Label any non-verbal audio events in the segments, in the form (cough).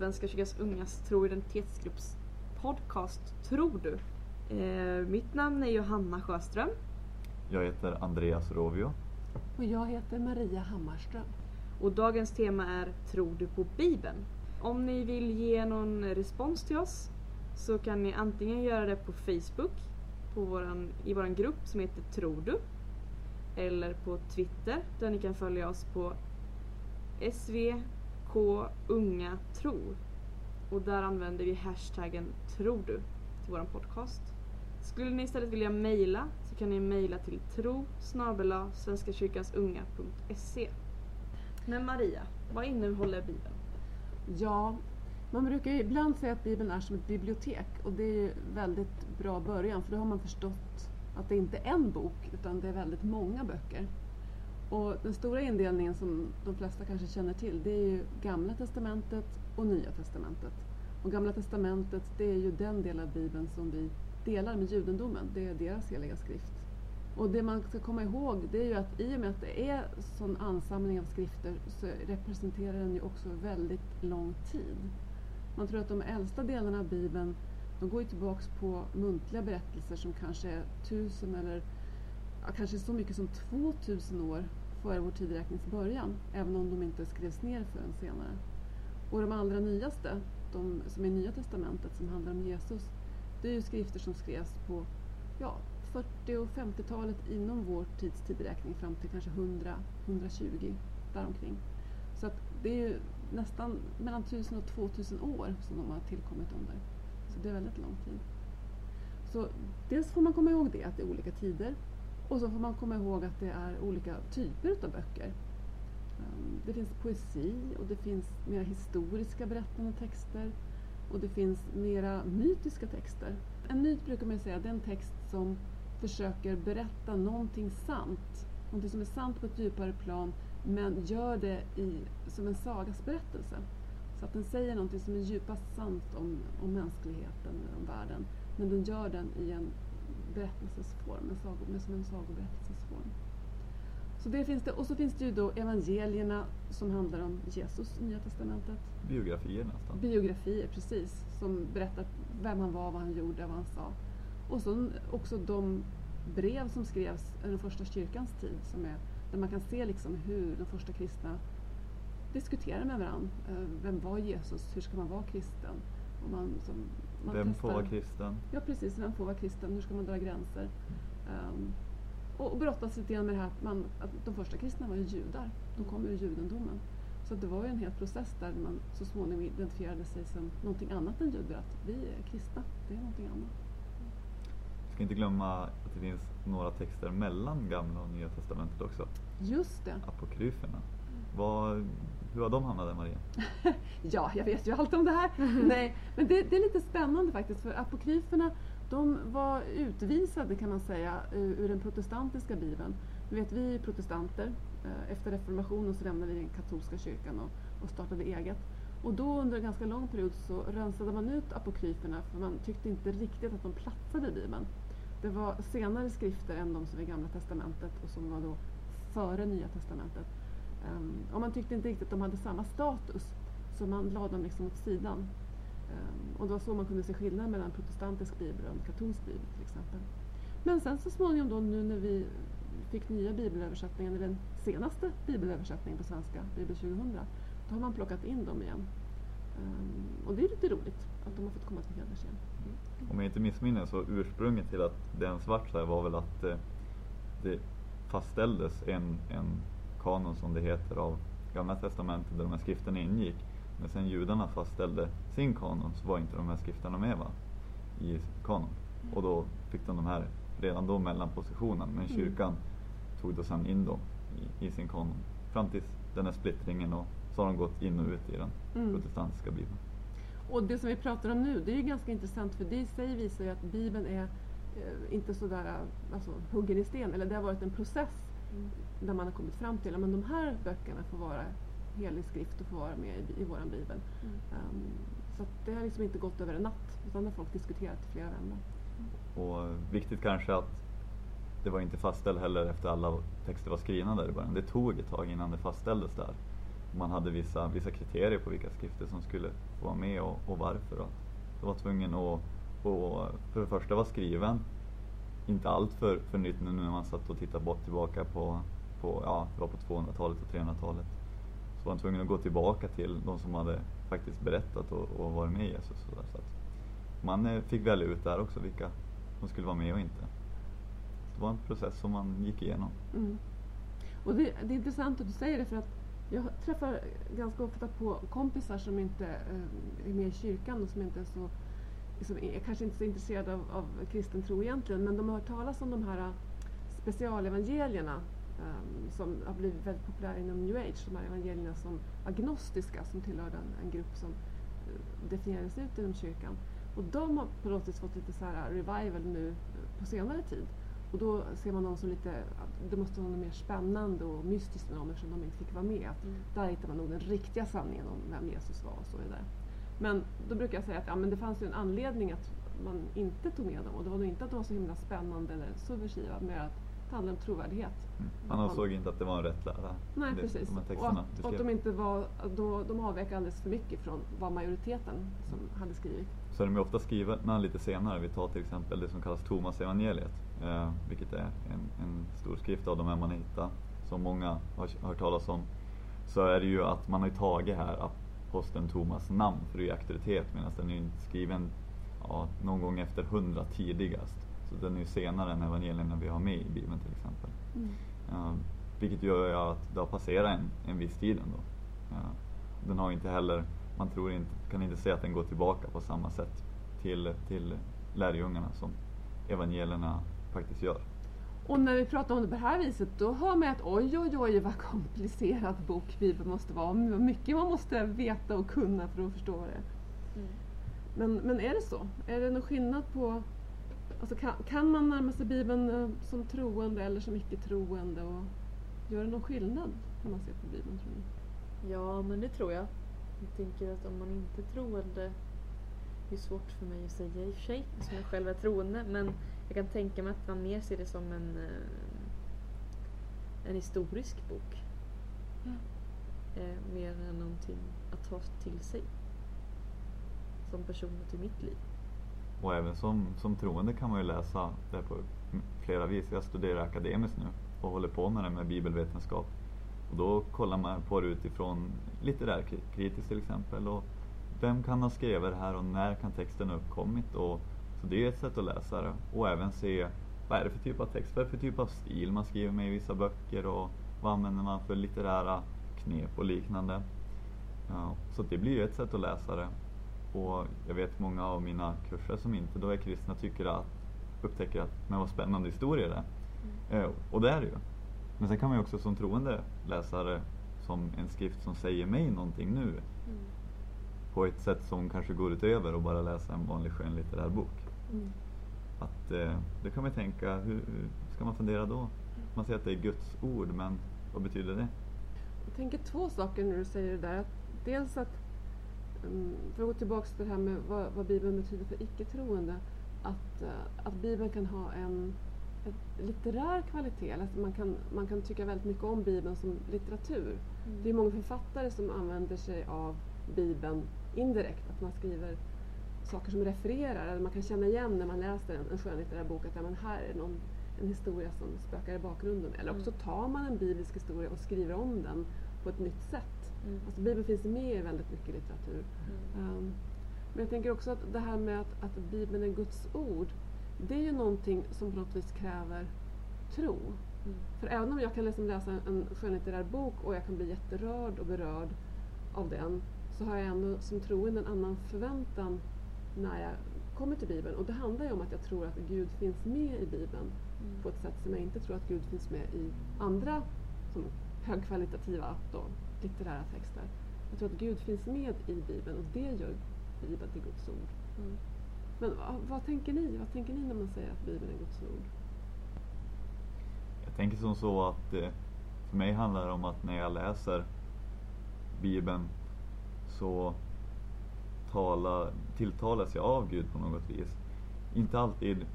Svenska kyrkans ungas tro och identitetsgrupps podcast Tror du? Eh, mitt namn är Johanna Sjöström. Jag heter Andreas Rovio. Och jag heter Maria Hammarström. Och dagens tema är Tror du på Bibeln? Om ni vill ge någon respons till oss så kan ni antingen göra det på Facebook på våran, i vår grupp som heter Tror du eller på Twitter där ni kan följa oss på K-unga-tro. Och där använder vi hashtaggen Tror du till vår podcast. Skulle ni istället vilja mejla så kan ni mejla till tro svenskakyrkansunga.se Men Maria, vad innehåller Bibeln? Ja, man brukar ju ibland säga att Bibeln är som ett bibliotek och det är ju väldigt bra början för då har man förstått att det inte är en bok utan det är väldigt många böcker. Och den stora indelningen som de flesta kanske känner till det är ju Gamla Testamentet och Nya Testamentet. Och Gamla Testamentet det är ju den del av Bibeln som vi delar med judendomen, det är deras heliga skrift. Och det man ska komma ihåg det är ju att i och med att det är sån ansamling av skrifter så representerar den ju också väldigt lång tid. Man tror att de äldsta delarna av Bibeln de går ju tillbaks på muntliga berättelser som kanske är tusen eller ja, kanske så mycket som 2000 år före vår tideräknings början, även om de inte skrevs ner förrän senare. Och de allra nyaste, de som är Nya Testamentet som handlar om Jesus, det är ju skrifter som skrevs på ja, 40 och 50-talet inom vår tids tideräkning fram till kanske 100-120 däromkring. Så att det är ju nästan mellan 1000 och 2000 år som de har tillkommit under. Så det är väldigt lång tid. Så dels får man komma ihåg det, att det är olika tider. Och så får man komma ihåg att det är olika typer av böcker. Ehm, det finns poesi och det finns mera historiska berättande texter. Och det finns mera mytiska texter. En myt brukar man säga, det är en text som försöker berätta någonting sant. Någonting som är sant på ett djupare plan men gör det i, som en sagas berättelse. Så att den säger någonting som är djupast sant om, om mänskligheten, om världen. Men den gör den i en berättelsesform, en sago, som en sagoberättelsesform. Så det finns det. Och så finns det ju då evangelierna som handlar om Jesus, Nya Testamentet. Biografier nästan. Biografier, precis. Som berättar vem han var, vad han gjorde, vad han sa. Och så också de brev som skrevs under första kyrkans tid, som är, där man kan se liksom hur de första kristna diskuterar med varandra. Vem var Jesus? Hur ska man vara kristen? Och man, som, man vem testar, får vara kristen? Ja precis, vem får vara kristen? Hur ska man dra gränser? Um, och, och brottas lite grann med det här man, att de första kristna var ju judar. De kom ur judendomen. Så det var ju en hel process där man så småningom identifierade sig som någonting annat än judar. Att vi är kristna, det är någonting annat. Vi ska inte glömma att det finns några texter mellan Gamla och Nya Testamentet också. Just det. Apokryferna. Vad, hur har de hamnat där Maria? (laughs) ja, jag vet ju allt om det här. (laughs) Nej, men det, det, är lite spännande faktiskt för apokryferna de var utvisade kan man säga ur den protestantiska bibeln. Du vet, vi är protestanter. Eh, efter reformationen så lämnade vi den katolska kyrkan och, och startade eget. Och då under en ganska lång period så rensade man ut apokryferna för man tyckte inte riktigt att de platsade i Bibeln. Det var senare skrifter än de som är i Gamla Testamentet och som var då före Nya Testamentet. Um, och man tyckte inte riktigt att de hade samma status så man lade dem liksom åt sidan. Um, och det var så man kunde se skillnad mellan protestantisk bibel och katolsk bibel till exempel. Men sen så småningom då nu när vi fick nya bibelöversättningen, eller den senaste bibelöversättningen på svenska, Bibel 2000, då har man plockat in dem igen. Um, och det är lite roligt att de har fått komma till heders igen. Mm. Om jag inte missminner så ursprunget till att det är en svart så var väl att eh, det fastställdes en, en kanon som det heter av Gamla Testamentet där de här skrifterna ingick. När sen judarna fastställde sin kanon så var inte de här skrifterna med va? i kanon. Och då fick de de här redan då mellanpositionen. Men mm. kyrkan mm. tog då sen in dem i, i, sin kanon. Fram till den här splittringen och så har de gått in och ut i den mm. protestantiska bibeln. Och det som vi pratar om nu det är ju ganska intressant för det i sig visar ju att bibeln är eh, inte sådär alltså, huggen i sten. Eller det har varit en process. Där man har kommit fram till att de här böckerna får vara helig skrift och får vara med i, i vår bibel. Mm. Um, så det har liksom inte gått över en natt utan det har folk diskuterat i flera vändor. Och viktigt kanske att det var inte fastställt heller efter alla texter var skrivna där i början. Det tog ett tag innan det fastställdes där. man hade vissa, vissa kriterier på vilka skrifter som skulle få vara med och, och varför. Då. Så var tvungen att, att för det första vara skriven, inte allt för, för nytt nu när man satt och tittade bort tillbaka på, på, ja, det var på 200-talet och 300-talet. Så var man tvungen att gå tillbaka till de som hade faktiskt berättat och, och varit med Jesus. Så, där, så att man eh, fick välja ut där också vilka som skulle vara med och inte. Det var en process som man gick igenom. Mm. Och det, det, är intressant att du säger det för att jag träffar ganska ofta på kompisar som inte eh, är med i kyrkan och som inte är så liksom, är kanske inte så intresserade av, av kristen tro egentligen, men de har hört talas om de här äh, specialevangelierna um, som har blivit väldigt populära inom new age, de här evangelierna som agnostiska som tillhörde en, en grupp som uh, definierades ut inom kyrkan. Och de har på något sätt fått lite så här revival nu på senare tid. Och då ser man dem som lite, det måste vara något mer spännande och mystiskt med dem eftersom de inte fick vara med. Mm. Där hittar man nog den riktiga sanningen om vem Jesus var och så vidare. Men då brukar jag säga att ja, men det fanns ju en anledning att man inte tog med dem och det var nog inte att de var så himla spännande eller subversiva, mer att det handlade om trovärdighet. Mm. Man ansåg inte att det var en rätt lära. Nej, det, precis. Och att, att de inte var, då, de avvek alldeles för mycket från vad majoriteten som hade skrivit. Så de är ofta skrivna lite senare. Vi tar till exempel det som kallas Thomas evangeliet, eh, vilket är en, en stor skrift av de här man hittar, som många har hört talas om. Så är det ju att man har tagit här aposteln Thomas namn för att ge auktoritet medan den är skriven ja, någon gång efter hundra tidigast. Så den är ju senare än evangelierna vi har med i Bibeln till exempel. Mm. Uh, vilket gör ju att det har passerat en, en viss tid ändå. Uh, den har inte heller, man tror inte, kan inte säga att den går tillbaka på samma sätt till, till lärjungarna som evangelierna faktiskt gör. Och när vi pratar om det på det här viset då hör man att oj oj oj vad komplicerad bok Bibeln måste vara. Vad mycket man måste veta och kunna för att förstå det. Mm. Men, men är det så? Är det någon skillnad på Alltså kan, kan man närma sig Bibeln eh, som troende eller som icke-troende? Och gör det någon skillnad när man ser på Bibeln tror ni? Ja, men det tror jag. Jag tänker att om man inte är troende, det är svårt för mig att säga i och för sig, som jag själv är troende, men jag kan tänka mig att man mer ser det som en, eh, en historisk bok. Ja. Eh, mer än någonting att ta till sig som person till mitt liv. Och även som, som troende kan man ju läsa det på flera vis. Jag studerar akademiskt nu och håller på med det med bibelvetenskap. Och då kollar man på det utifrån litterär kritiskt till exempel. Och vem kan ha skrivit det här och när kan texten ha uppkommit? Och, så det är ett sätt att läsa det. Och även se vad är det för typ av text, vad är det för typ av stil man skriver med i vissa böcker och vad använder man för litterära knep och liknande. Ja, så det blir ju ett sätt att läsa det. Och jag vet många av mina kurser som inte då är kristna tycker att, upptäcker att men vad spännande historia det är. Mm. Eh, och det är det ju. Men sen kan man ju också som troende läsa det som en skrift som säger mig någonting nu. Mm. På ett sätt som kanske går utöver att bara läsa en vanlig skönlitterär bok. Mm. Att, eh, det kan man tänka, hur, hur, ska man fundera då? Man säger att det är Guds ord, men vad betyder det? Jag tänker två saker när du säger det där. Dels att Mm, för att gå tillbaka till det här med vad, vad Bibeln betyder för icke-troende. Att, uh, att Bibeln kan ha en, en litterär kvalitet. Alltså man, kan, man kan tycka väldigt mycket om Bibeln som litteratur. Mm. Det är många författare som använder sig av Bibeln indirekt. Att man skriver saker som refererar, eller man kan känna igen när man läser en, en skönlitterär bok att ja, men här är någon, en historia som spökar i bakgrunden. Eller också mm. tar man en biblisk historia och skriver om den på ett nytt sätt. Mm. Alltså Bibeln finns med i väldigt mycket litteratur. Mm. Um, men jag tänker också att det här med att, att Bibeln är Guds ord, det är ju någonting som på något vis kräver tro. Mm. För även om jag kan liksom läsa en skönlitterär bok och jag kan bli jätterörd och berörd av den, så har jag ändå som troende en annan förväntan när jag kommer till Bibeln. Och det handlar ju om att jag tror att Gud finns med i Bibeln mm. på ett sätt som jag inte tror att Gud finns med i andra som högkvalitativa då, litterära texter. Jag tror att Gud finns med i Bibeln och det gör Bibeln till Guds ord. Mm. Men vad, vad, tänker ni? Vad tänker ni när man säger att Bibeln är Guds ord? Jag tänker som så att eh, för mig handlar det om att när jag läser Bibeln så tala, tilltalas jag av Gud på något vis. Inte alltid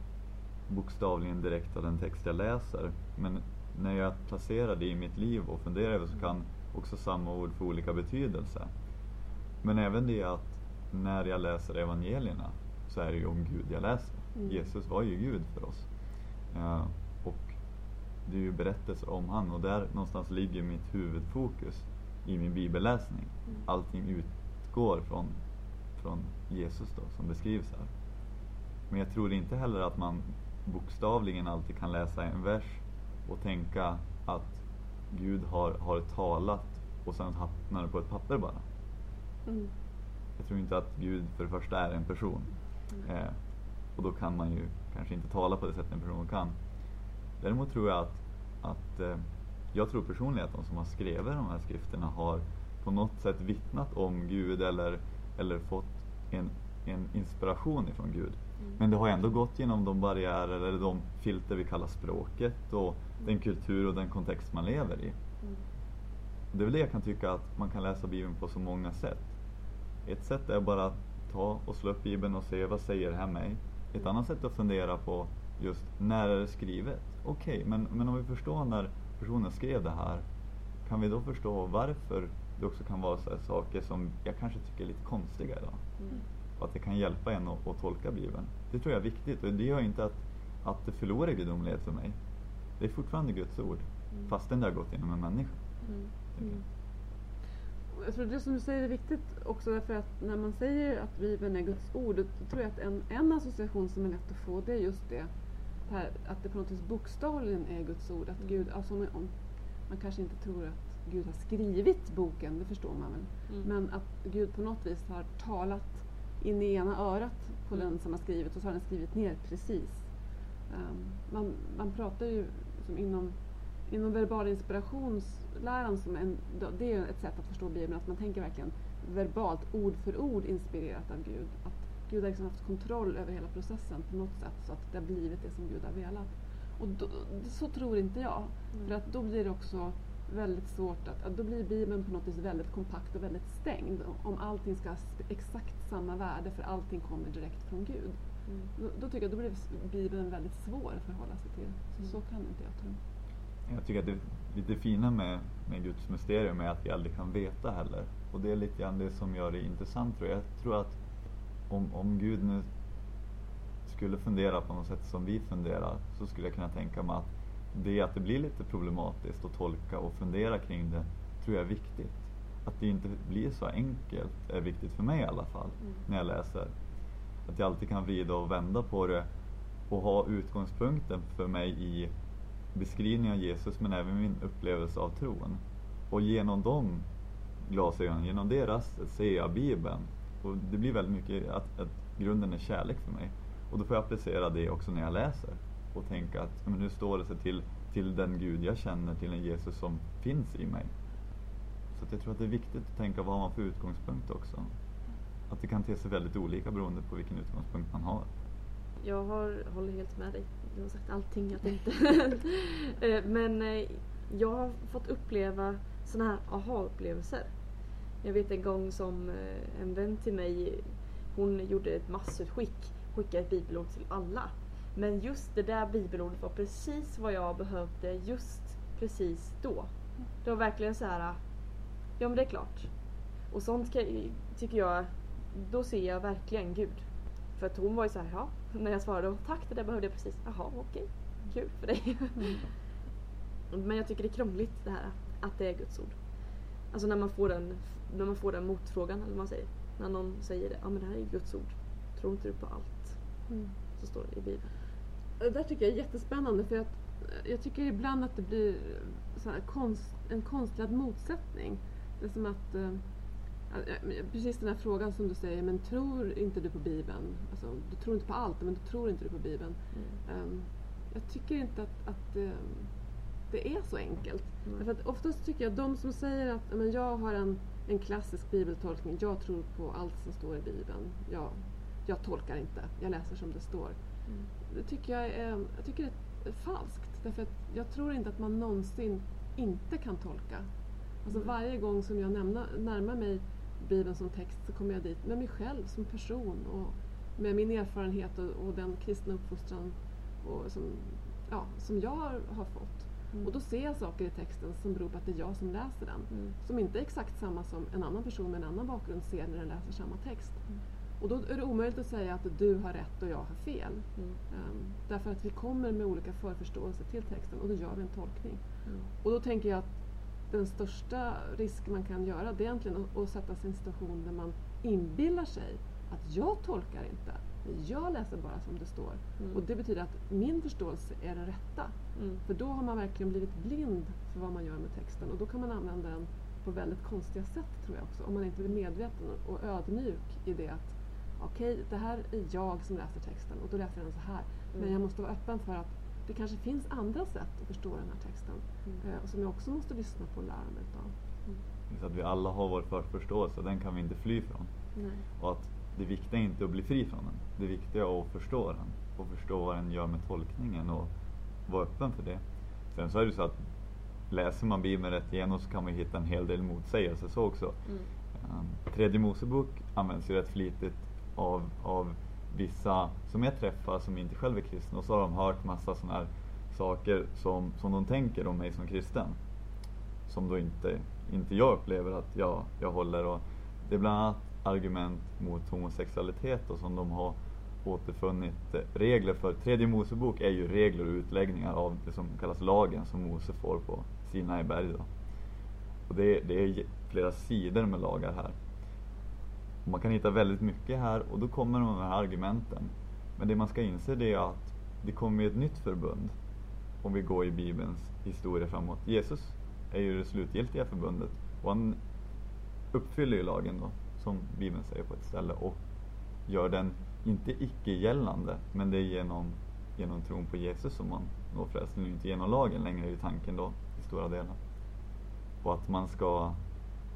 bokstavligen direkt av den text jag läser, men när jag placerar det i mitt liv och funderar över så kan också samma ord för olika betydelser. Men även det att när jag läser evangelierna så är det ju om Gud jag läser. Mm. Jesus var ju Gud för oss. Eh, och det är ju berättelser om han och där någonstans ligger mitt huvudfokus i min bibelläsning. Mm. Allting utgår från, från Jesus då, som beskrivs här. Men jag tror inte heller att man bokstavligen alltid kan läsa en vers och tänka att Gud har, har talat och sen hamnar det på ett papper bara. Mm. Jag tror inte att Gud för det första är en person. Mm. Eh, och då kan man ju kanske inte tala på det sätt en person kan. Däremot tror jag att, att eh, jag tror personligen att de som har skrivit de här skrifterna har på något sätt vittnat om Gud eller, eller fått en, en inspiration ifrån Gud. Mm. Men det har ändå gått genom de barriärer eller de filter vi kallar språket och den kultur och den kontext man lever i. Mm. Det är väl det jag kan tycka att man kan läsa Bibeln på så många sätt. Ett sätt är bara att ta och slå upp Bibeln och se vad säger det här mig. Ett annat sätt att fundera på just när är det skrivet? Okej, men, men om vi förstår när personen skrev det här, kan vi då förstå varför det också kan vara så här saker som jag kanske tycker är lite konstiga idag? Mm. Och att det kan hjälpa en att, att tolka Bibeln. Det tror jag är viktigt och det gör inte att, att det förlorar gudomlighet för mig. Det är fortfarande Guds ord, Mm. fastän det har gått genom en människa. Mm. tänker jag. Tror det som du säger är viktigt också därför att när man säger att Bibeln är Guds ord, då tror jag att en, en association som är lätt att få det är just det, det här, att det på något vis bokstavligen är Guds ord. Att Gud, alltså om, om, man kanske inte tror att Gud har skrivit boken, det förstår man väl. Mm. Men att Gud på något vis har talat in i ena örat på Mm. den som har skrivit och så har den skrivit ner precis. Ehm, man, man pratar ju som inom, inom verbal inspirationsläran, som en, det är ett sätt att förstå Bibeln, att man tänker verkligen verbalt, ord för ord inspirerat av Gud. Att Gud har liksom haft kontroll över hela processen på något sätt så att det har blivit det som Gud har velat. Och då, så tror inte jag. Mm. För att då blir det också väldigt svårt att, att då blir Bibeln på något vis väldigt kompakt och väldigt stängd. Om allting ska ha exakt samma värde för allting kommer direkt från Gud. Mm. Då, då tycker jag då blir Bibeln väldigt svår att förhålla sig till. Så, Mm. så kan inte jag tro. Jag tycker att det, det fina med, med Guds mysterium är att vi aldrig kan veta heller. Och det är lite grann det som gör det intressant tror jag. Jag tror att om, om Gud nu skulle fundera på något sätt som vi funderar så skulle jag kunna tänka mig att det att det blir lite problematiskt att tolka och fundera kring det tror jag är viktigt. Att det inte blir så enkelt är viktigt för mig i alla fall Mm. när jag läser. Att jag alltid kan vrida och vända på det och ha utgångspunkten för mig i beskrivningen av Jesus men även min upplevelse av tron. Och genom de glasögonen, genom det rastet ser jag Bibeln. Och det blir väldigt mycket att, att grunden är kärlek för mig. Och då får jag applicera det också när jag läser. Och tänka att men nu står det sig till, till den Gud jag känner, till en Jesus som finns i mig. Så jag tror att det är viktigt att tänka vad man för utgångspunkt också. Att det kan te sig väldigt olika beroende på vilken utgångspunkt man har. Jag har, håller helt med dig. Du har sagt allting jag tänkte. (laughs) Eh, Men eh, jag har fått uppleva sådana här aha-upplevelser. Jag vet en gång som eh, en vän till mig, hon gjorde ett massutskick, skickade ett bibelord till alla. Men just det där bibelordet var precis vad jag behövde just precis då. Det var verkligen så här, ja men det är klart. Och sånt kan, tycker jag, då ser jag verkligen Gud. För att hon var ju så här, ja, när jag svarade tack det där behövde jag precis. Jaha, okej, kul för dig. Men jag tycker det är krångligt det här att det är Guds ord. Alltså när man får den, när man får den motfrågan eller vad man säger. När någon säger det, ja men det här är Guds ord. Tror inte du på allt så står det i Bibeln? Det där tycker jag är jättespännande för att eh, jag tycker ibland att det blir här konst, en konstlad motsättning. Det är som att, eh, eh, precis den här frågan som du säger, men tror inte du på Bibeln? Alltså, du tror inte på allt, men du tror inte du på Bibeln. Mm. Ehm, jag tycker inte att, att eh, det är så enkelt. Mm. Därför att oftast tycker jag att de som säger att "Ja, men jag har en, en klassisk bibeltolkning, jag tror på allt som står i Bibeln. Jag, jag tolkar inte, jag läser som det står. Mm. Det tycker jag är, jag tycker det är falskt. Därför att jag tror inte att man någonsin inte kan tolka. Alltså Mm. varje gång som jag nämna, närmar mig Bibeln som text så kommer jag dit med mig själv som person och med min erfarenhet och, och den kristna uppfostran och som, ja, som jag har, har fått. Mm. Och då ser jag saker i texten som beror på att det är jag som läser den. Mm. Som inte är exakt samma som en annan person med en annan bakgrund ser när den läser samma text. Mm. Och då är det omöjligt att säga att du har rätt och jag har fel. Mm. Ehm, därför att vi kommer med olika förförståelser till texten och då gör vi en tolkning. Mm. Och då tänker jag att den största risk man kan göra det är egentligen att, att sätta sig i en situation där man inbillar sig att jag tolkar inte. Jag läser bara som det står. Mm. Och det betyder att min förståelse är den rätta. Mm. För då har man verkligen blivit blind för vad man gör med texten och då kan man använda den på väldigt konstiga sätt tror jag också. Om man inte är medveten och ödmjuk i det att okej, det här är jag som läser texten och då läser jag den så här. Men Mm. jag måste vara öppen för att det kanske finns andra sätt att förstå den här texten Mm. eh, och som jag också måste lyssna på och lära mig utav. Så att vi alla har vår förförståelse, den kan vi inte fly från. Nej. Och att det viktiga är inte att bli fri från den. Det viktiga är att förstå den. Och förstå vad den gör med tolkningen och vara öppen för det. Sen så är det så att läser man Bibeln rätt igenom så kan man hitta en hel del motsägelser så också. Mm. Um, Tredje Mosebok används ju rätt flitigt av, av vissa som jag träffar som inte själv är kristna och så har de hört massa sådana här saker som, som de tänker om mig som kristen. Som då inte, inte jag upplever att jag, jag håller. Och det är bland annat argument mot homosexualitet och som de har återfunnit regler för. Tredje Mosebok är ju regler och utläggningar av det som kallas lagen som Mose får på Sinai berg. Då. Och det, det är flera sidor med lagar här. Och man kan hitta väldigt mycket här och då kommer de här argumenten. Men det man ska inse det är att det kommer ju ett nytt förbund om vi går i Bibelns historia framåt. Jesus är ju det slutgiltiga förbundet och han uppfyller ju lagen då, som Bibeln säger på ett ställe och gör den, inte icke-gällande, men det är genom, genom tron på Jesus som man når frälsning, inte genom lagen längre är ju tanken då i stora delar. Och att man ska,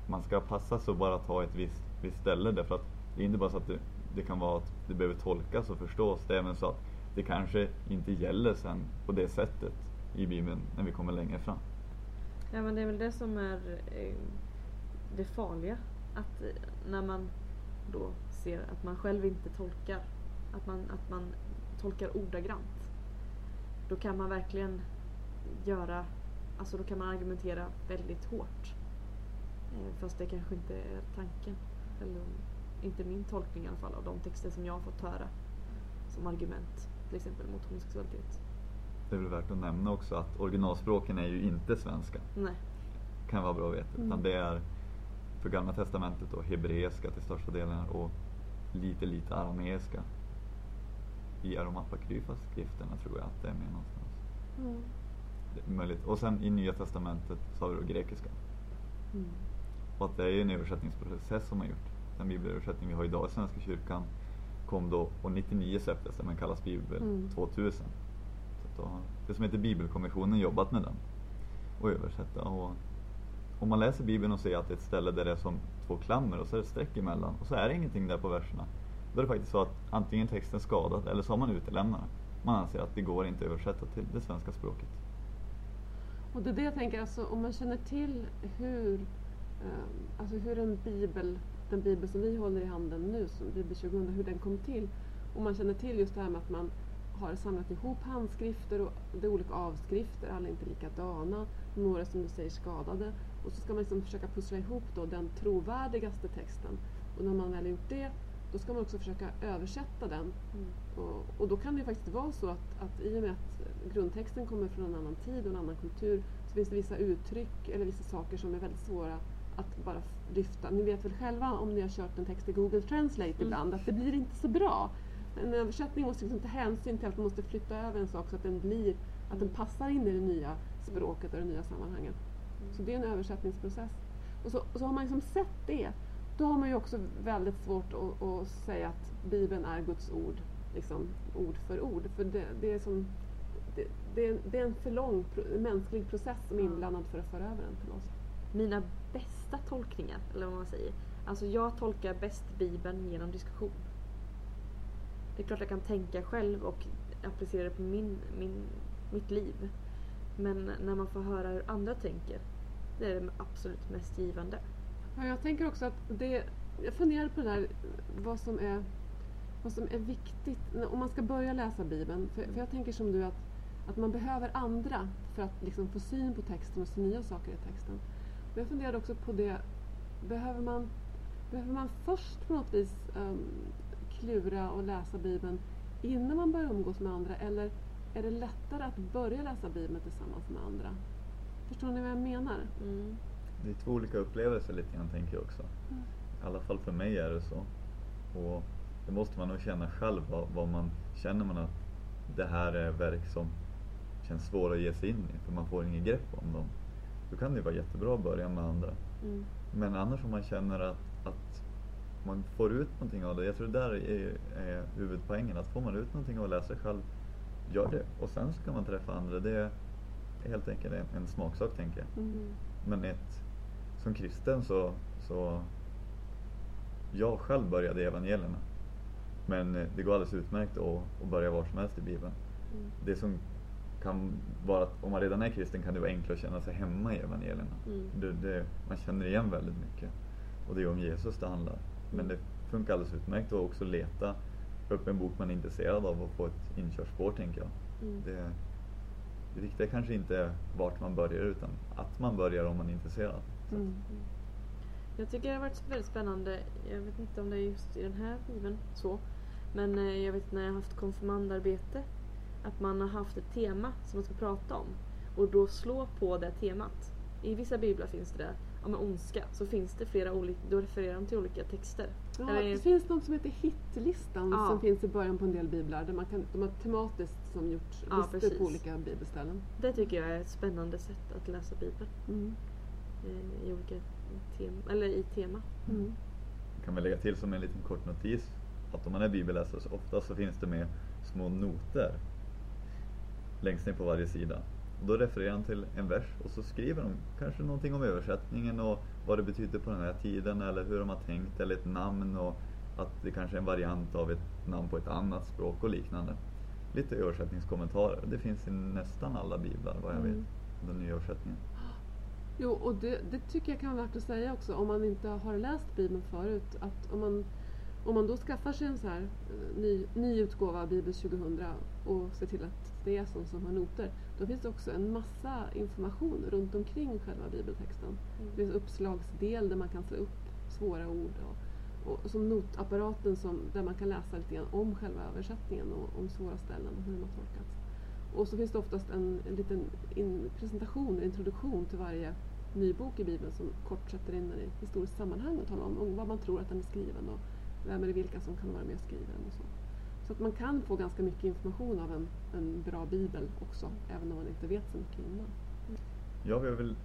man ska passa sig och bara ta ett visst, visst ställe därför att det är inte bara så att det, det kan vara att det behöver tolkas och förstås, det är även så att det kanske inte gäller sen på det sättet i Bibeln när vi kommer längre fram. Ja men det är väl det som är eh, det farliga. Att eh, när man då ser att man själv inte tolkar, att man, att man tolkar ordagrant. Då kan man verkligen göra, alltså då kan man argumentera väldigt hårt. Eh, fast det kanske inte är tanken. Eller inte min tolkning i alla fall av de texter som jag har fått höra som argument. Till exempel mot homosexualitet. Det är väl värt att nämna också att originalspråken är ju inte svenska. Nej. Kan vara bra att veta. Mm. Utan det är för Gamla Testamentet då hebreiska till största delen och lite lite arameiska. I Aromapakryfas skrifterna tror jag att det är med någonstans. Mm. Det är möjligt. Och sen i Nya Testamentet så har vi då grekiska. Mm. Och att det är ju en översättningsprocess som har gjort. Den bibelöversättning vi har idag i Svenska kyrkan kom då och 99 släpptes den, men kallas Bibel Mm. 2000. Så då det som heter Bibelkommissionen jobbat med den och översätta. Och om man läser Bibeln och ser att det är ett ställe där det är som två klammer och så är det ett streck emellan och så är det ingenting där på verserna. Då är det faktiskt så att antingen texten skadad eller så har man utelämnat den. Man anser att det går inte att översätta till det svenska språket. Och det är det jag tänker, alltså, om man känner till hur, eh, alltså hur en bibel, den bibel som vi håller i handen nu, som Bibel 2000, hur den kom till. Och man känner till just det här med att man har samlat ihop handskrifter och det är olika avskrifter, alla är inte likadana, några som du säger skadade. Och så ska man liksom försöka pussla ihop då den trovärdigaste texten. Och när man väl har gjort det, då ska man också försöka översätta den Mm. och, och då kan det ju faktiskt vara så att, att i och med att grundtexten kommer från en annan tid och en annan kultur så finns det vissa uttryck eller vissa saker som är väldigt svåra att bara lyfta. Ni vet väl själva om ni har kört en text i Google Translate Mm. ibland att det blir inte så bra. En översättning måste liksom ta hänsyn till att man måste flytta över en sak så att den blir att den Mm. passar in i det nya språket och det nya sammanhanget. Så det är en översättningsprocess. Och så, och så har man liksom sett det, då har man ju också väldigt svårt att, att säga att Bibeln är Guds ord, liksom, ord för ord. För det, det, är, som, det, det, är, en för lång mänsklig process som är inblandad för att föra över den till oss mina bästa tolkningar, eller vad man säger. Alltså jag tolkar bäst Bibeln genom diskussion. Det är klart jag kan tänka själv och applicera det på min, min, mitt liv. Men när man får höra hur andra tänker, det är det absolut mest givande. Ja, jag tänker också att det, jag funderar på det där vad som är, vad som är viktigt om man ska börja läsa Bibeln. För, för jag tänker som du att Att man behöver andra för att liksom få syn på texten och se nya saker i texten. Jag funderade också på det, behöver man, behöver man först på något vis um, klura och läsa Bibeln innan man börjar umgås med andra eller är det lättare att börja läsa Bibeln tillsammans med andra? Förstår ni vad jag menar? Mm. Det är två olika upplevelser lite grann tänker jag också. Mm. I alla fall för mig är det så. Och det måste man nog känna själv vad, vad man känner man att det här är verk som känns svåra att ge sig in i för man får inget grepp om dem. Då kan det vara jättebra att börja med andra. Mm. Men annars om man känner att, att man får ut någonting av det. Jag tror det där är, är huvudpoängen. Att får man ut någonting av att läsa själv, gör det. Och sen så kan man träffa andra. Det är helt enkelt en, en smaksak tänker jag. Mm. Men ett, som kristen så, så jag själv började i evangelierna. Men eh, det går alldeles utmärkt att, att börja var som helst i Bibeln. Mm. Det som kan vara att om man redan är kristen kan det vara enklare att känna sig hemma i evangelierna. Mm. Det, det, man känner igen väldigt mycket. Och det är om Jesus det handlar. Men Mm. det funkar alldeles utmärkt att också leta upp en bok man är intresserad av och få ett inkörspår tänker jag. Mm. Det, det viktiga kanske inte är vart man börjar utan att man börjar om man är intresserad. Mm. Jag tycker det har varit väldigt spännande. Jag vet inte om det är just i den här bibeln så. Men eh, jag vet när jag har haft konfirmandarbete att man har haft ett tema som man ska prata om. Och då slå på det temat. I vissa biblar finns det det. Om ondska så finns det flera olika, då refererar de till olika texter. Ja, Eller- det finns något som heter hitlistan Ja. som finns i början på en del biblar. Där man kan, de har tematiskt som gjort Ja, listor precis. på olika bibelställen. Det tycker jag är ett spännande sätt att läsa bibeln. Mm. eh, I olika tema, eller i tema. Mm. kan vi lägga till som en liten kort notis att om man är bibelläsare så ofta så finns det med små noter längst ner på varje sida. Och då refererar han till en vers och så skriver de kanske någonting om översättningen och vad det betyder på den här tiden eller hur de har tänkt eller ett namn och att det kanske är en variant av ett namn på ett annat språk och liknande. Lite översättningskommentarer. Det finns i nästan alla biblar vad jag Mm. vet. Den nya översättningen. Jo, och det, det tycker jag kan vara värt att säga också om man inte har läst Bibeln förut. Att om man, om man då skaffar sig en så här eh, ny, ny utgåva av Bibel 2000 och ser till att det är sånt som har noter. Då finns det också en massa information runt omkring själva bibeltexten. Det finns uppslagsdel där man kan slå upp svåra ord. Och, och som notapparaten som, där man kan läsa lite grann om själva översättningen och om svåra ställen och hur de har tolkats. Och så finns det oftast en, en liten in, presentation, en introduktion till varje ny bok i Bibeln som kort sätter in den i historiskt sammanhang och talar om, om vad man tror att den är skriven och vem eller vilka som kan vara med och skriva den och så. Så att man kan få ganska mycket information av en, en bra bibel också, även om man inte vet så mycket innan. Jag har väl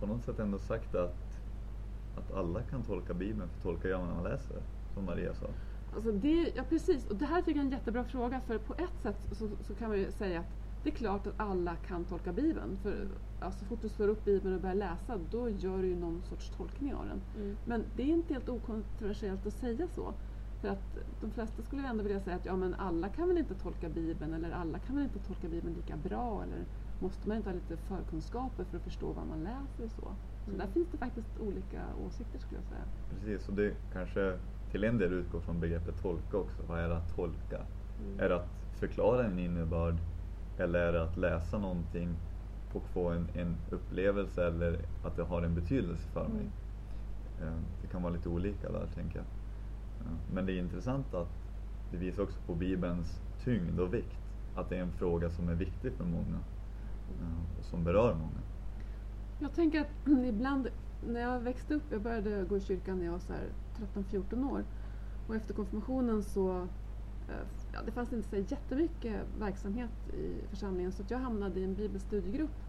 på något sätt ändå sagt att, att alla kan tolka Bibeln, för tolka gör man när man läser, som Maria sa. Alltså det, ja precis, och det här tycker jag är en jättebra fråga för på ett sätt så, så kan man ju säga att det är klart att alla kan tolka Bibeln. För ja, så fort du slår upp Bibeln och börjar läsa då gör du ju någon sorts tolkning av den. Mm. Men det är inte helt okontroversiellt att säga så. För att de flesta skulle ju ändå vilja säga att ja, men alla kan väl inte tolka Bibeln eller alla kan väl inte tolka Bibeln lika bra eller måste man inte ha lite förkunskaper för att förstå vad man läser och så. Så Mm. där finns det faktiskt olika åsikter skulle jag säga. Precis, och det kanske till en del utgår från begreppet tolka också. Vad är det att tolka? Mm. Är det att förklara en innebörd eller är det att läsa någonting och få en, en upplevelse eller att det har en betydelse för mig? Mm. Eh, Det kan vara lite olika där tänker jag. Eh, Men det är intressant att det visar också på Bibelns tyngd och vikt. Att det är en fråga som är viktig för många eh, och som berör många. Jag tänker att (clears throat) ibland när jag växte upp, jag började gå i kyrkan när jag var så här 13-14 år och efter konfirmationen så ja, det fanns inte så jättemycket verksamhet i församlingen så jag hamnade i en bibelstudiegrupp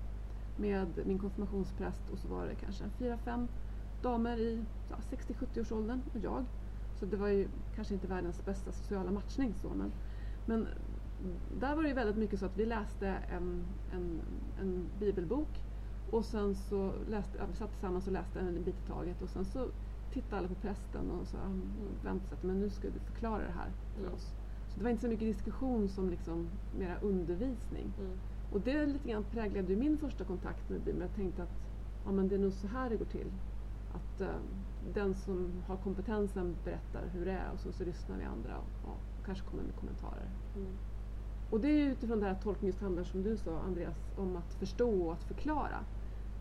med min konfirmationspräst och så var det kanske fyra, fem damer i ja, 60-70 års åldern och jag. Så det var ju kanske inte världens bästa sociala matchning så men, men där var det ju väldigt mycket så att vi läste en, en, en bibelbok och sen så läste, ja, vi satt tillsammans och läste en bit i taget och sen så tittade alla på prästen och så väntade sig att men nu ska du förklara det här för Mm. oss. Så det var inte så mycket diskussion som liksom mera undervisning. Mm. Och det lite grann präglade min första kontakt med Bibeln. Jag tänkte att ja, men det är nog så här det går till. Att eh, den som har kompetensen berättar hur det är och så, så lyssnar vi andra och, och kanske kommer med kommentarer. Mm. Och det är ju utifrån det här tolkningshandlar som du sa Andreas, om att förstå och att förklara.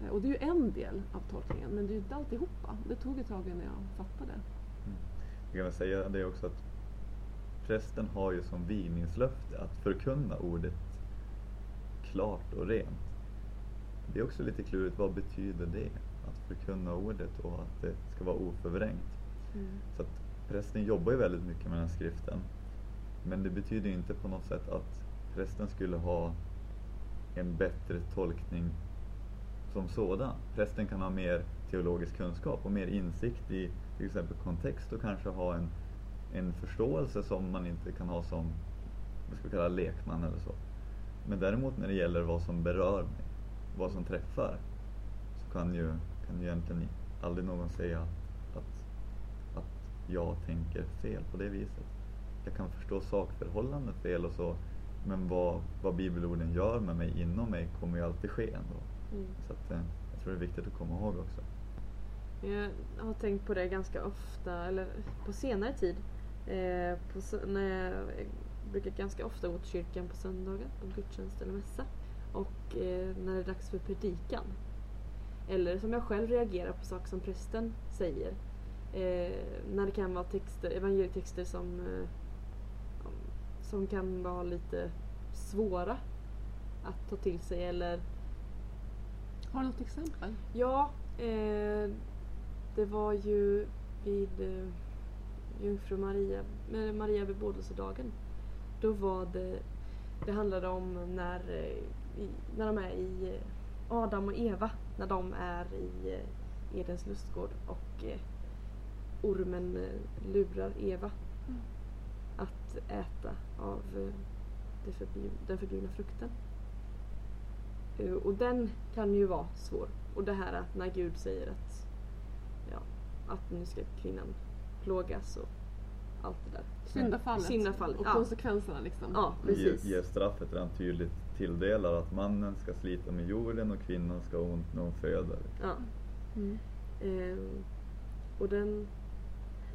Eh, Och det är ju en del av tolkningen, men det är ju inte alltihopa. Det tog ett tag innan jag fattade. Jag kan väl säga det också att prästen har ju som vigningslöfte att förkunna ordet klart och rent. Det är också lite klurigt, vad betyder det? Att förkunna ordet och att det ska vara oförvrängt. Så att prästen jobbar ju väldigt mycket med den här skriften. Men det betyder inte på något sätt att prästen skulle ha en bättre tolkning som sådan. Prästen kan ha mer teologisk kunskap och mer insikt i till exempel kontext och kanske ha en, en förståelse som man inte kan ha som, vad ska vi kalla lekman eller så. Men däremot när det gäller vad som berör mig, vad som träffar, så kan ju, kan ju egentligen aldrig någon säga att, att jag tänker fel på det viset. Jag kan förstå sakförhållanden fel och så, men vad, vad bibelorden gör med mig inom mig kommer ju alltid ske ändå. Mm. Så att, eh, jag tror det är viktigt att komma ihåg också. Jag har tänkt på det ganska ofta, eller på senare tid. Eh, på, när jag, jag brukar ganska ofta gå till kyrkan på söndagar, på gudstjänst eller mässa. Och eh, när det är dags för predikan. Eller som jag själv reagerar på saker som prästen säger. Eh, när det kan vara texter, evangelietexter som, eh, som kan vara lite svåra att ta till sig eller Har du något exempel? Ja, eh, det var ju vid eh, Jungfru Maria, med Maria bebådelsedagen. Då var det, det handlade om när, eh, när de är i eh, Adam och Eva, när de är i eh, Edens lustgård och ormen lurar Eva Mm. att äta av den förbjudna frukten. Och den kan ju vara svår. Och det här att när Gud säger att, ja, att nu ska kvinnan plågas och allt det där. Syndafallet. Syndafallet, Och ja. konsekvenserna liksom. Ja, Ger, precis. ger straffet redan tydligt tilldelar att mannen ska slita med jorden och kvinnan ska ha ont när hon föder. Ja. Mm. Ehm, och den,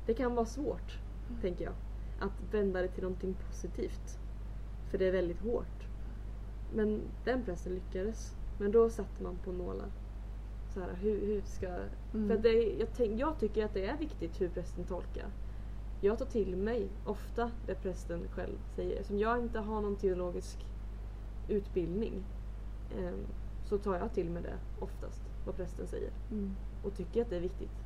det kan vara svårt, tänker jag, att vända det till någonting positivt. För det är väldigt hårt. Men den prästen lyckades. Men då satte man på nålar. Så här, hur, hur ska... Mm. För det, jag, tänk, jag tycker att det är viktigt hur prästen tolkar. Jag tar till mig ofta det prästen själv säger. Eftersom jag inte har någon teologisk utbildning ehm, så tar jag till mig det oftast, vad prästen säger. Mm. Och tycker att det är viktigt.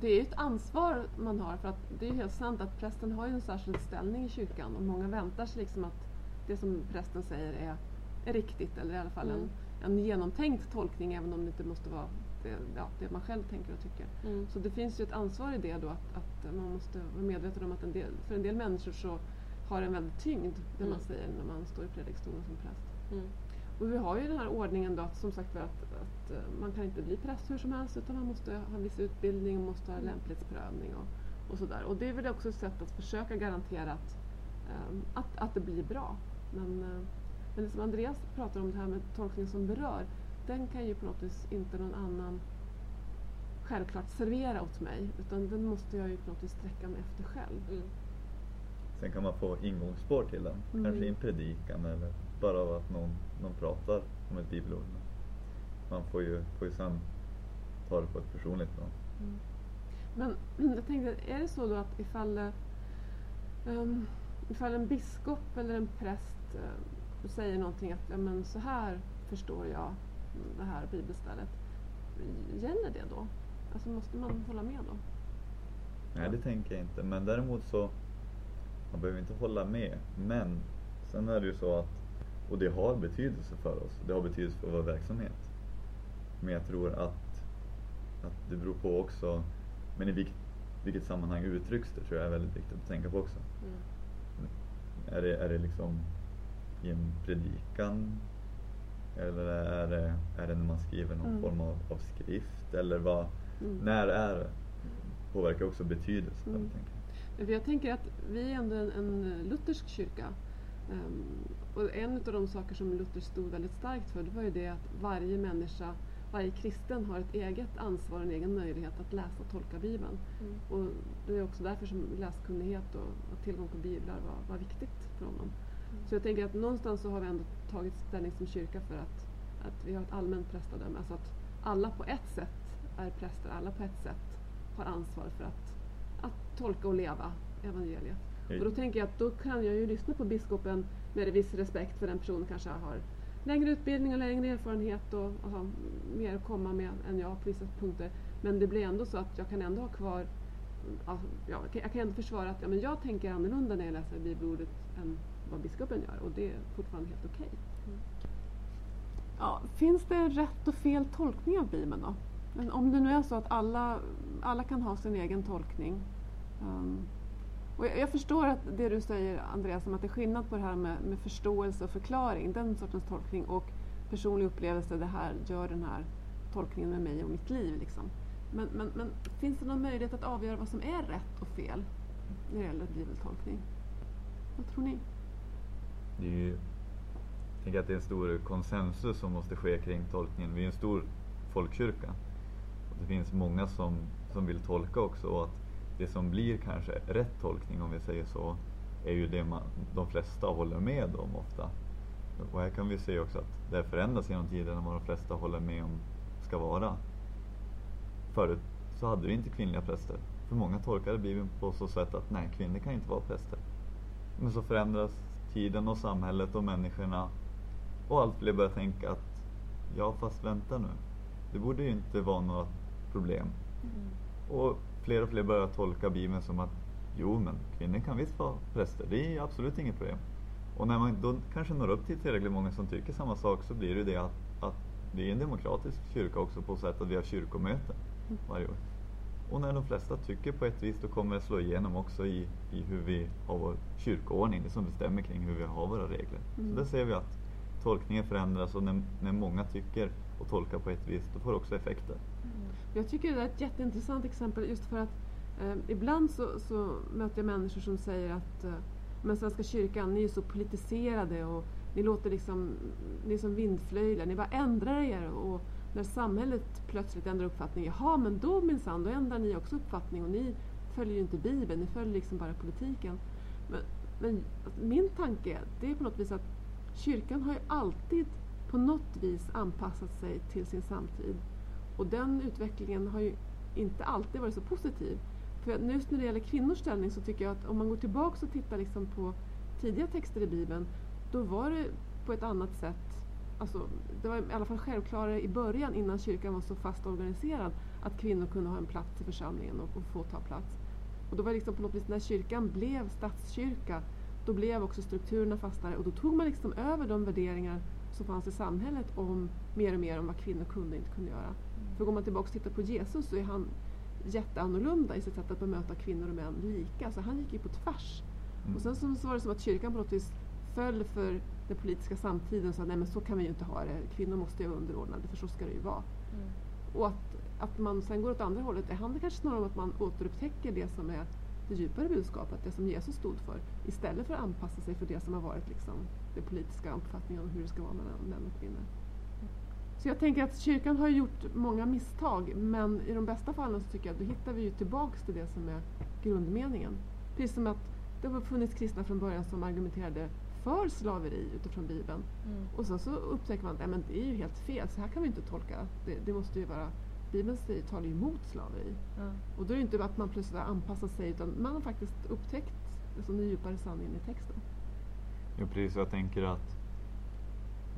Det är ju ett ansvar man har för att det är ju helt sant att prästen har ju en särskild ställning i kyrkan och många väntar sig liksom att det som prästen säger är, är riktigt eller i alla fall Mm. en, en genomtänkt tolkning även om det inte måste vara det, ja, det man själv tänker och tycker. Mm. Så det finns ju ett ansvar i det då att, att man måste vara medveten om att en del, för en del människor så har en väldig tyngd det man Mm. säger när man står i predikstolen som präst. Mm. Och vi har ju den här ordningen då att som sagt var att, att eh, man kan inte bli präst hur som helst utan man måste ha en viss utbildning och måste ha Mm. lämplighetsprövning och, och sådär. Och det är väl också ett sätt att försöka garantera att, ehm, att, att det blir bra. Men, eh, men det som Andreas pratar om det här med tolkning som berör, den kan ju på något vis inte någon annan självklart servera åt mig utan den måste jag ju på något vis sträcka mig efter själv. Mm. Sen kan man få ingångsspår till den. Mm. Kanske i en predikan eller bara av att någon, någon pratar om ett bibelord. Man får ju, får ju sen ta det på ett personligt plan. Men (clears throat) jag tänkte, är det så då att ifall, ehm, ifall en biskop eller en präst eh, säger någonting att ja, men så här förstår jag det här bibelstället. Gäller det då? Alltså måste man hålla med då? Nej, det tänker jag inte. Men däremot så, man behöver inte hålla med. Men sen är det ju så att, och det har betydelse för oss. Det har betydelse för vår verksamhet. Men jag tror att, att det beror på också, men i vilket, vilket sammanhang uttrycks det tror jag är väldigt viktigt att tänka på också. Mm. Är det, är det liksom i en predikan? Eller är det, är det när man skriver någon Mm. form av, av skrift? Eller vad, Mm. när är det? Påverkar också betydelse. Mm. jag. För jag tänker att vi är ändå en, en luthersk kyrka. Ehm, och en av de saker som Luther stod väldigt starkt för det var ju det att varje människa, varje kristen har ett eget ansvar och en egen möjlighet att läsa och tolka Bibeln. Mm. Och det är också därför som läskunnighet och, och tillgång på biblar var, var viktigt för honom. Så jag tänker att någonstans så har vi ändå tagit ställning som kyrka för att, att vi har ett allmänt prästadöme. Alltså att alla på ett sätt är präster, alla på ett sätt har ansvar för att, att tolka och leva evangeliet. Och då tänker jag att då kan jag ju lyssna på biskopen med viss respekt för den personen kanske har längre utbildning och längre erfarenhet och, och har mer att komma med än jag på vissa punkter. Men det blir ändå så att jag kan ändå ha kvar ja, jag kan ändå försvara att ja, men jag tänker annorlunda när jag läser bibelordet än vad biskopen gör och det är fortfarande helt okej. Okay. Mm. Ja, finns det rätt och fel tolkning av Bibeln då? Men om det nu är så att alla, alla kan ha sin egen tolkning. Um, och jag, jag, förstår att det du säger Andreas om att det är skillnad på det här med, med förståelse och förklaring, den sortens tolkning och personlig upplevelse, det här gör den här tolkningen med mig och mitt liv. Liksom. Men, men, men finns det någon möjlighet att avgöra vad som är rätt och fel när det gäller bibeltolkning? Vad tror ni? Det är ju, jag tänker att det är en stor konsensus som måste ske kring tolkningen. Vi är en stor folkkyrka. Och det finns många som, som vill tolka också och att det som blir kanske rätt tolkning om vi säger så är ju det man, de flesta håller med om ofta. Och här kan vi se också att det förändras genom tiden vad de flesta håller med om ska vara. Förut så hade vi inte kvinnliga präster. För många tolkade Bibeln på så sätt att nej, kvinnor kan inte vara präster. Men så förändras tiden och samhället och människorna och allt fler börjar tänka att ja, fast vänta nu. Det borde ju inte vara några problem. Mm. Och fler och fler börjar tolka Bibeln som att jo, men kvinnor kan visst vara präster. Det är absolut inget problem. Och när man då kanske når upp till tillräckligt många som tycker samma sak så blir det det att, att det är en demokratisk kyrka också på sätt att vi har kyrkomöten varje år. Och när de flesta tycker på ett vis då kommer det slå igenom också i, i hur vi har vår kyrkoordning, det som bestämmer kring hur vi har våra regler. Mm. Så där ser vi att tolkningen förändras och när, när många tycker och tolkar på ett vis, då får det också effekter. Mm. Jag tycker det är ett jätteintressant exempel just för att eh, ibland så, så, möter jag människor som säger att eh, men Svenska kyrkan, ni är så politiserade och ni låter liksom, ni är som vindflöjlar, ni bara ändrar er. Och när samhället plötsligt ändrar uppfattning, jaha men då minsann, då ändrar ni också uppfattning och ni följer ju inte Bibeln, ni följer liksom bara politiken. Men, men alltså, min tanke det är på något vis att kyrkan har ju alltid på något vis anpassat sig till sin samtid. Och den utvecklingen har ju inte alltid varit så positiv. För just när det gäller kvinnors ställning så tycker jag att om man går tillbaka och tittar liksom på tidiga texter i Bibeln, då var det på ett annat sätt alltså, det var i alla fall självklarare i början innan kyrkan var så fast organiserad att kvinnor kunde ha en plats i församlingen och, och få ta plats. Och då var det liksom på något vis när kyrkan blev statskyrka då blev också strukturerna fastare och då tog man liksom över de värderingar som fanns i samhället om mer och mer om vad kvinnor kunde och inte kunde göra. Mm. För går man tillbaka och tittar på Jesus så är han jätteannorlunda i sitt sätt att bemöta kvinnor och män lika. Så han gick ju på tvärs. Mm. Och sen så var det som att kyrkan på något vis föll för den politiska samtiden sa nej men så kan vi ju inte ha det, kvinnor måste ju vara underordnade för så ska det ju vara. Mm. Och att, att man sen går åt andra hållet, det handlar kanske snarare om att man återupptäcker det som är det djupare budskapet, det som Jesus stod för, istället för att anpassa sig för det som har varit liksom, den politiska uppfattningen om hur det ska vara mellan män och kvinnor. Så jag tänker att kyrkan har gjort många misstag men i de bästa fallen så tycker jag att då hittar vi ju tillbaks till det som är grundmeningen. Precis som att det har funnits kristna från början som argumenterade för slaveri utifrån Bibeln. Mm. Och sen så upptäcker man att nej, det är ju helt fel, så här kan vi inte tolka. Det, det måste ju vara, Bibeln talar ju emot slaveri. Mm. Och då är det inte att man plötsligt har anpassat sig utan man har faktiskt upptäckt alltså, den djupare sanningen i texten. Ja precis, jag tänker att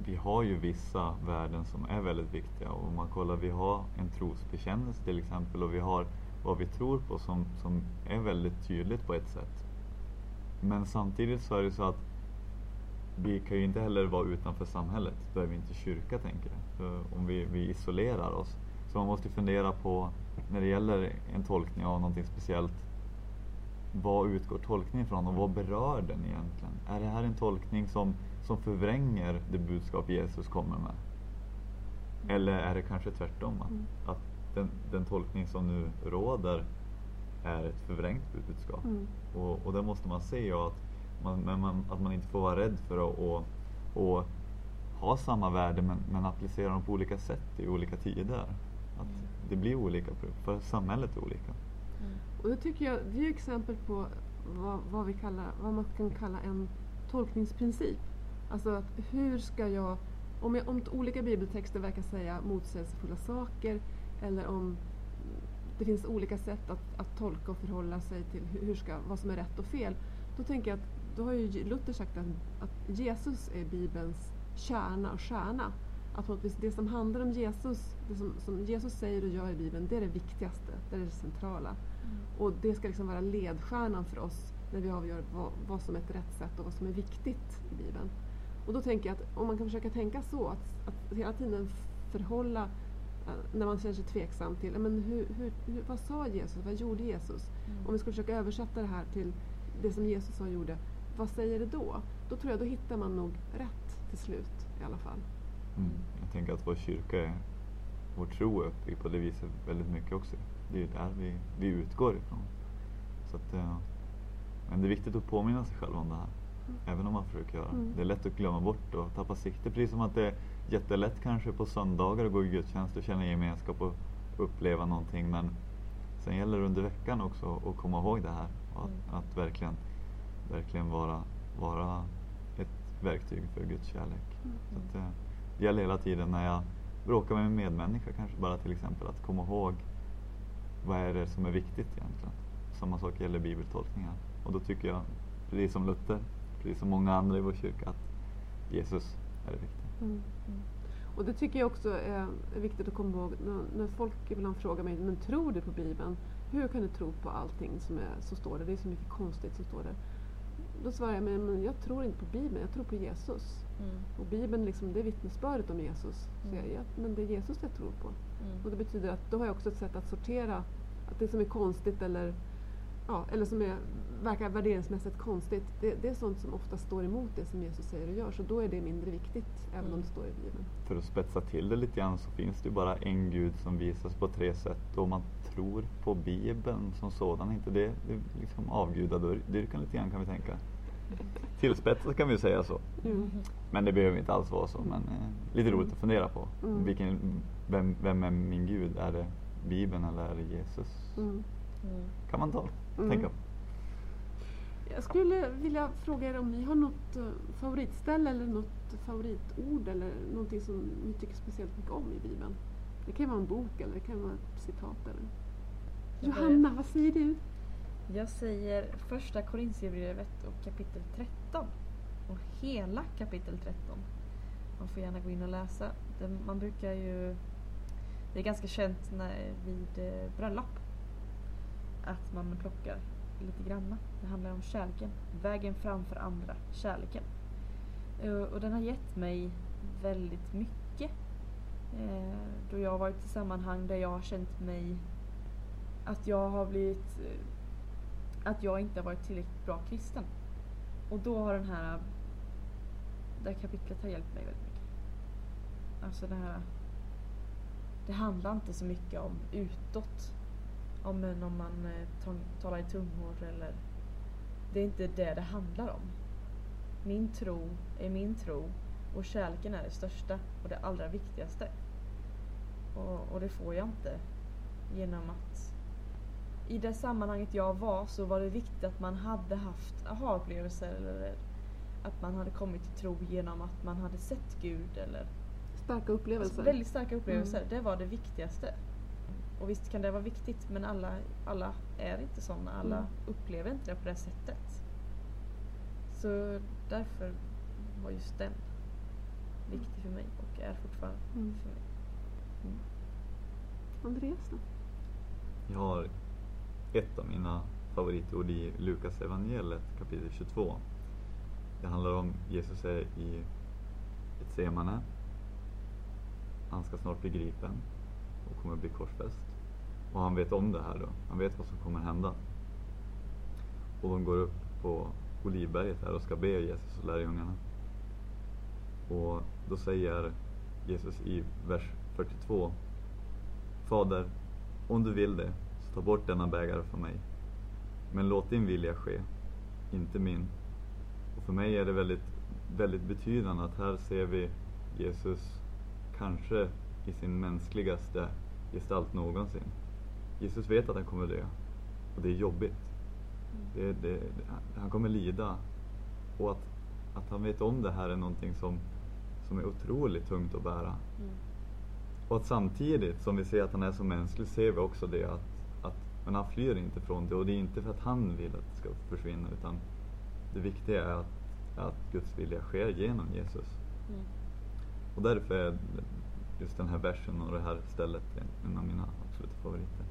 vi har ju vissa värden som är väldigt viktiga och om man kollar, vi har en trosbekännelse till exempel och vi har vad vi tror på som, som är väldigt tydligt på ett sätt. Men samtidigt så är det så att vi kan ju inte heller vara utanför samhället. Då är vi inte kyrka, tänker jag. För om vi, vi isolerar oss. Så man måste fundera på, när det gäller en tolkning av någonting speciellt, vad utgår tolkningen ifrån och vad berör den egentligen? Är det här en tolkning som, som förvränger det budskap Jesus kommer med? Eller är det kanske tvärtom? Att, mm. att den, den, tolkning som nu råder är ett förvrängt budskap. Mm. Och, och det måste man se och att man, men man, att man inte får vara rädd för att och, och ha samma värde men, men applicera dem på olika sätt i olika tider. Att mm. det blir olika, för samhället är olika. Mm. Och det tycker jag, det är exempel på vad, vad, vi kallar, vad man kan kalla en tolkningsprincip. Alltså att hur ska jag, om, jag, om olika bibeltexter verkar säga motsägelsefulla saker eller om det finns olika sätt att, att tolka och förhålla sig till hur ska, vad som är rätt och fel. Då tänker jag att då har ju Luther sagt att, att Jesus är Bibelns kärna och stjärna. Att på det som handlar om Jesus, det som, som, Jesus säger och gör i Bibeln, det är det viktigaste, det är det centrala. Mm. Och det ska liksom vara ledstjärnan för oss när vi avgör vad, vad, som är ett rätt sätt och vad som är viktigt i Bibeln. Och då tänker jag att om man kan försöka tänka så, att, att hela tiden förhålla eh, när man känner sig tveksam till men hur, hur, hur, vad sa Jesus, vad gjorde Jesus? Mm. Om vi skulle försöka översätta det här till det som Jesus sa och gjorde, vad säger det då? Då tror jag då hittar man nog rätt till slut i alla fall. Mm. Jag tänker att vår kyrka, är, vår tro är uppbyggd på det viset väldigt mycket också. Det är där vi, vi utgår ifrån. Så att, ja. Men det är viktigt att påminna sig själv om det här. Mm. Även om man försöker göra mm. det. är lätt att glömma bort och tappa sikte. Precis som att det är jättelätt kanske på söndagar att gå i gudstjänst och känna gemenskap och uppleva någonting. Men sen gäller det under veckan också att komma ihåg det här. Att, mm. att verkligen, verkligen vara, vara ett verktyg för Guds kärlek. Mm. Så att, eh, det gäller hela tiden när jag bråkar med en medmänniska kanske bara till exempel att komma ihåg vad är det som är viktigt egentligen. Samma sak gäller bibeltolkningar. Och då tycker jag, precis som Luther, precis som många andra i vår kyrka, att Jesus är det viktiga. Mm. Mm. Och det tycker jag också är, viktigt att komma ihåg när, folk ibland frågar mig, men tror du på Bibeln? Hur kan du tro på allting som är, så står det? Det är så mycket konstigt som står där. Då svarar jag, men, jag tror inte på Bibeln, jag tror på Jesus. Mm. Och Bibeln liksom, det är vittnesbördet om Jesus. Så jag, ja, men det är Jesus jag tror på. Mm. Och det betyder att då har jag också ett sätt att sortera att det som är konstigt eller, ja, eller som är, verkar värderingsmässigt konstigt, det, det, är sånt som ofta står emot det som Jesus säger och gör. Så då är det mindre viktigt, även mm. om det står i Bibeln. För att spetsa till det lite grann så finns det ju bara en Gud som visas på tre sätt. Och man tror på Bibeln som sådan, inte det, det är liksom avgudadyrkan lite grann kan vi tänka. (laughs) Tillspetsat kan vi säga så. Mm. Men det behöver inte alls vara så. Men eh, lite roligt att fundera på. Mm. Vilken, vem, vem är min Gud? Är det Bibeln eller är det Jesus? Mm. Kan man ta, mm. tänka på. Jag skulle vilja fråga er om ni har något uh, favoritställe eller något favoritord eller någonting som ni tycker speciellt mycket om i Bibeln. Det kan vara en bok eller det kan vara ett citat. Eller. Johanna, vad säger du? Jag säger första Korintierbrevet och kapitel 13. Och hela kapitel 13. Man får gärna gå in och läsa. Man brukar ju... Det är ganska känt när, vid eh, bröllop. Att man plockar lite granna. Det handlar om kärleken. Vägen framför andra. Kärleken. Eh, och den har gett mig väldigt mycket. Eh, då jag har varit i sammanhang där jag har känt mig att jag har blivit eh, att jag inte har varit tillräckligt bra kristen. Och då har den här det här kapitlet har hjälpt mig väldigt mycket. Alltså det här det handlar inte så mycket om utåt. Om om man eh, talar i tungor eller det är inte det det handlar om. Min tro är min tro och kärleken är det största och det allra viktigaste. Och, och det får jag inte genom att i det sammanhanget jag var så var det viktigt att man hade haft aha-upplevelser eller att man hade kommit till tro genom att man hade sett Gud eller Starka upplevelser. Väldigt starka upplevelser. Mm. Det var det viktigaste. Och visst kan det vara viktigt men alla, alla är inte sådana. Alla mm. upplever inte det på det sättet. Så därför var just den viktig för mig och är fortfarande mm. för mig. Mm. Andreas då? Jag har ett av mina favoritord i Lukas evangeliet kapitel 22. Det handlar om Jesus är i ett semane. Han ska snart bli gripen och kommer bli korsfäst. Och han vet om det här då. Han vet vad som kommer hända. Och de går upp på Olivberget här och ska be Jesus och lärjungarna. Och då säger Jesus i vers 42 Fader, om du vill det så Ta bort denna bägare från mig. Men låt din vilja ske, inte min. Och för mig är det väldigt, väldigt betydande att här ser vi Jesus kanske i sin mänskligaste gestalt någonsin. Jesus vet att han kommer dö. Och det är jobbigt. Det, det, han kommer lida. Och att att han vet om det här är någonting som, som är otroligt tungt att bära. Mm. Och att samtidigt som vi ser att han är så mänsklig ser vi också det att, att men han flyr inte från det och det är inte för att han vill att det ska försvinna utan det viktiga är att, att Guds vilja sker genom Jesus. Mm. Och därför är just den här versen och det här stället en- en av mina absoluta favoriter.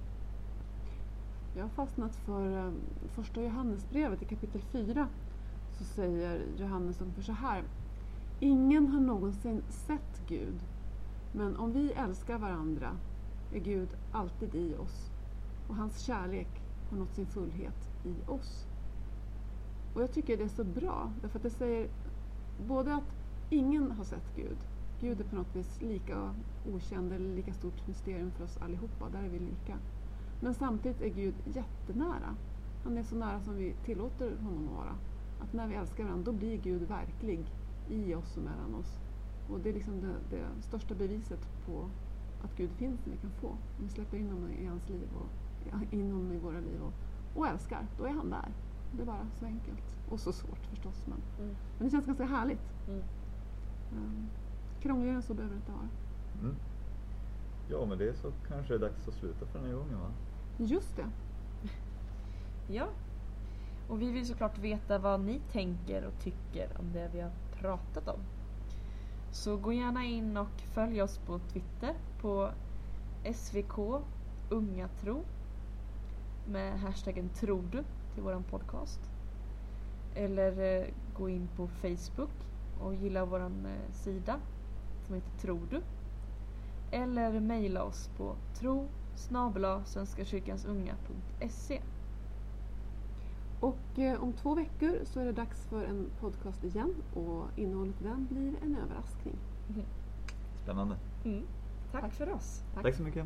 Jag har fastnat för ehm, första Johannesbrevet i kapitel 4. Så säger Johannes ungefär så här. Ingen har någonsin sett Gud. Men om vi älskar varandra är Gud alltid i oss. Och hans kärlek har nått sin fullhet i oss. Och jag tycker det är så bra. Därför att det säger både att ingen har sett Gud. Gud är på något vis lika okänd eller lika stort mysterium för oss allihopa. Där är vi lika. Men samtidigt är Gud jättenära. Han är så nära som vi tillåter honom att vara. Att när vi älskar varandra, då blir Gud verklig i oss och mellan oss. Och det är liksom det, det största beviset på att Gud finns när vi kan få. Om vi släpper in honom i hans liv och in honom i våra liv och, och älskar, då är han där. Det är bara så enkelt. Och så svårt förstås, men, Mm. men det känns ganska härligt. Mm. Um, krångligare än så behöver det inte vara. Mm. Ja, med det så kanske det är dags att sluta för den här gången va? Just det. (laughs) Ja. Och vi vill såklart veta vad ni tänker och tycker om det vi har pratat om. Så gå gärna in och följ oss på Twitter på SVK Ungatro med hashtaggen TRODU till våran podcast. Eller eh, gå in på Facebook och gilla våran eh, sida som heter TRODU. Eller mejla oss på tro svenskakyrkansunga.se Och eh, om två veckor så är det dags för en podcast igen och innehållet i den blir en överraskning. Spännande. Mm. Tack, för oss. Tack så mycket.